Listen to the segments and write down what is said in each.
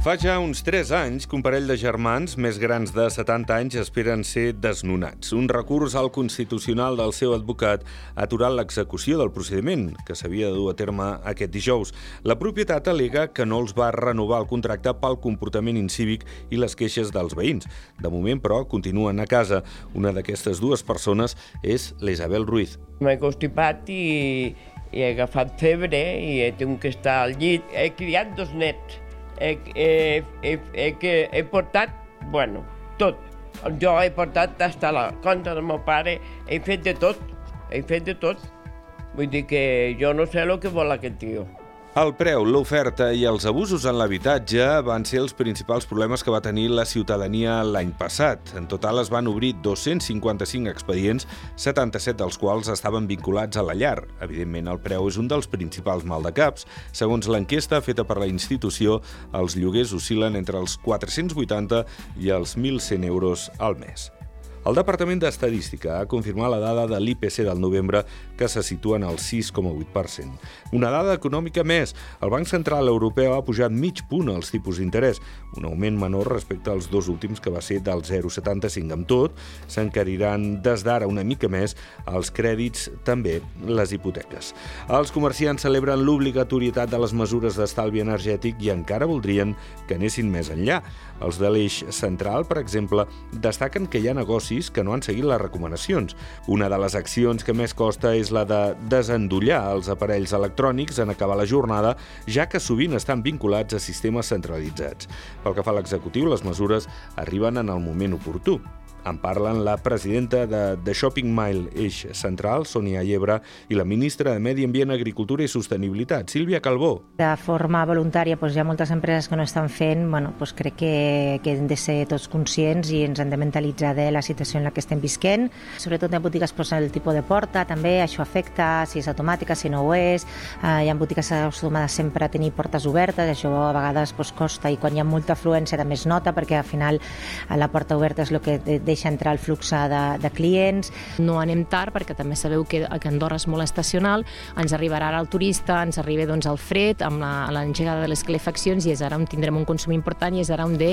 Fa ja uns 3 anys que un parell de germans més grans de 70 anys esperen ser desnonats. Un recurs al Constitucional del seu advocat ha aturat l'execució del procediment, que s'havia de dur a terme aquest dijous. La propietat alega que no els va renovar el contracte pel comportament incívic i les queixes dels veïns. De moment, però, continuen a casa. Una d'aquestes dues persones és l'Isabel Ruiz. M'he constipat i, he agafat febre i he tingut que estar al llit. He criat dos nets he, he, he, he, he portat, bueno, tot. Jo he portat fins a la compta del meu pare, he fet de tot, he fet de tot. Vull dir que jo no sé el que vol aquest tio. El preu, l'oferta i els abusos en l'habitatge van ser els principals problemes que va tenir la ciutadania l'any passat. En total es van obrir 255 expedients, 77 dels quals estaven vinculats a la llar. Evidentment, el preu és un dels principals maldecaps. Segons l'enquesta feta per la institució, els lloguers oscil·len entre els 480 i els 1.100 euros al mes. El Departament d'Estadística ha confirmat la dada de l'IPC del novembre que se situa en el 6,8%. Una dada econòmica més. El Banc Central Europeu ha pujat mig punt els tipus d'interès, un augment menor respecte als dos últims que va ser del 0,75. Amb tot, s'encariran des d'ara una mica més els crèdits, també les hipoteques. Els comerciants celebren l'obligatorietat de les mesures d'estalvi energètic i encara voldrien que anessin més enllà. Els de l'eix central, per exemple, destaquen que hi ha negocis negocis que no han seguit les recomanacions. Una de les accions que més costa és la de desendollar els aparells electrònics en acabar la jornada, ja que sovint estan vinculats a sistemes centralitzats. Pel que fa a l'executiu, les mesures arriben en el moment oportú. En parlen la presidenta de The Shopping Mile Eix Central, Sonia Llebre, i la ministra de Medi Ambient, Agricultura i Sostenibilitat, Sílvia Calbó. De forma voluntària doncs, hi ha moltes empreses que no estan fent, bueno, doncs crec que, que hem de ser tots conscients i ens hem de mentalitzar de la situació en la que estem visquent. Sobretot en botigues doncs, el tipus de porta, també això afecta, si és automàtica, si no ho és. Eh, hi ha botigues acostumades sempre a tenir portes obertes, això a vegades doncs, costa i quan hi ha molta afluència també es nota perquè al final la porta oberta és el que deixa entrar el flux de, de clients. No anem tard perquè també sabeu que, que Andorra és molt estacional, ens arribarà ara el turista, ens arriba doncs, el fred amb l'engegada de les calefaccions i és ara on tindrem un consum important i és ara on de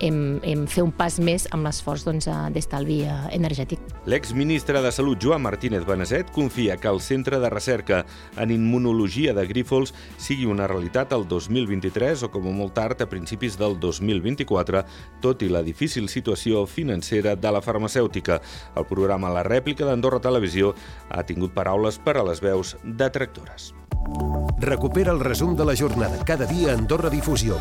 hem, hem fer un pas més amb l'esforç doncs, d'estalvi doncs, energètic. L'exministre de Salut, Joan Martínez Beneset, confia que el Centre de Recerca en Immunologia de Grífols sigui una realitat el 2023 o com a molt tard a principis del 2024, tot i la difícil situació financera de la farmacèutica. El programa La rèplica d'Andorra Televisió ha tingut paraules per a les veus detractores. Recupera el resum de la jornada cada dia a Andorra Difusió.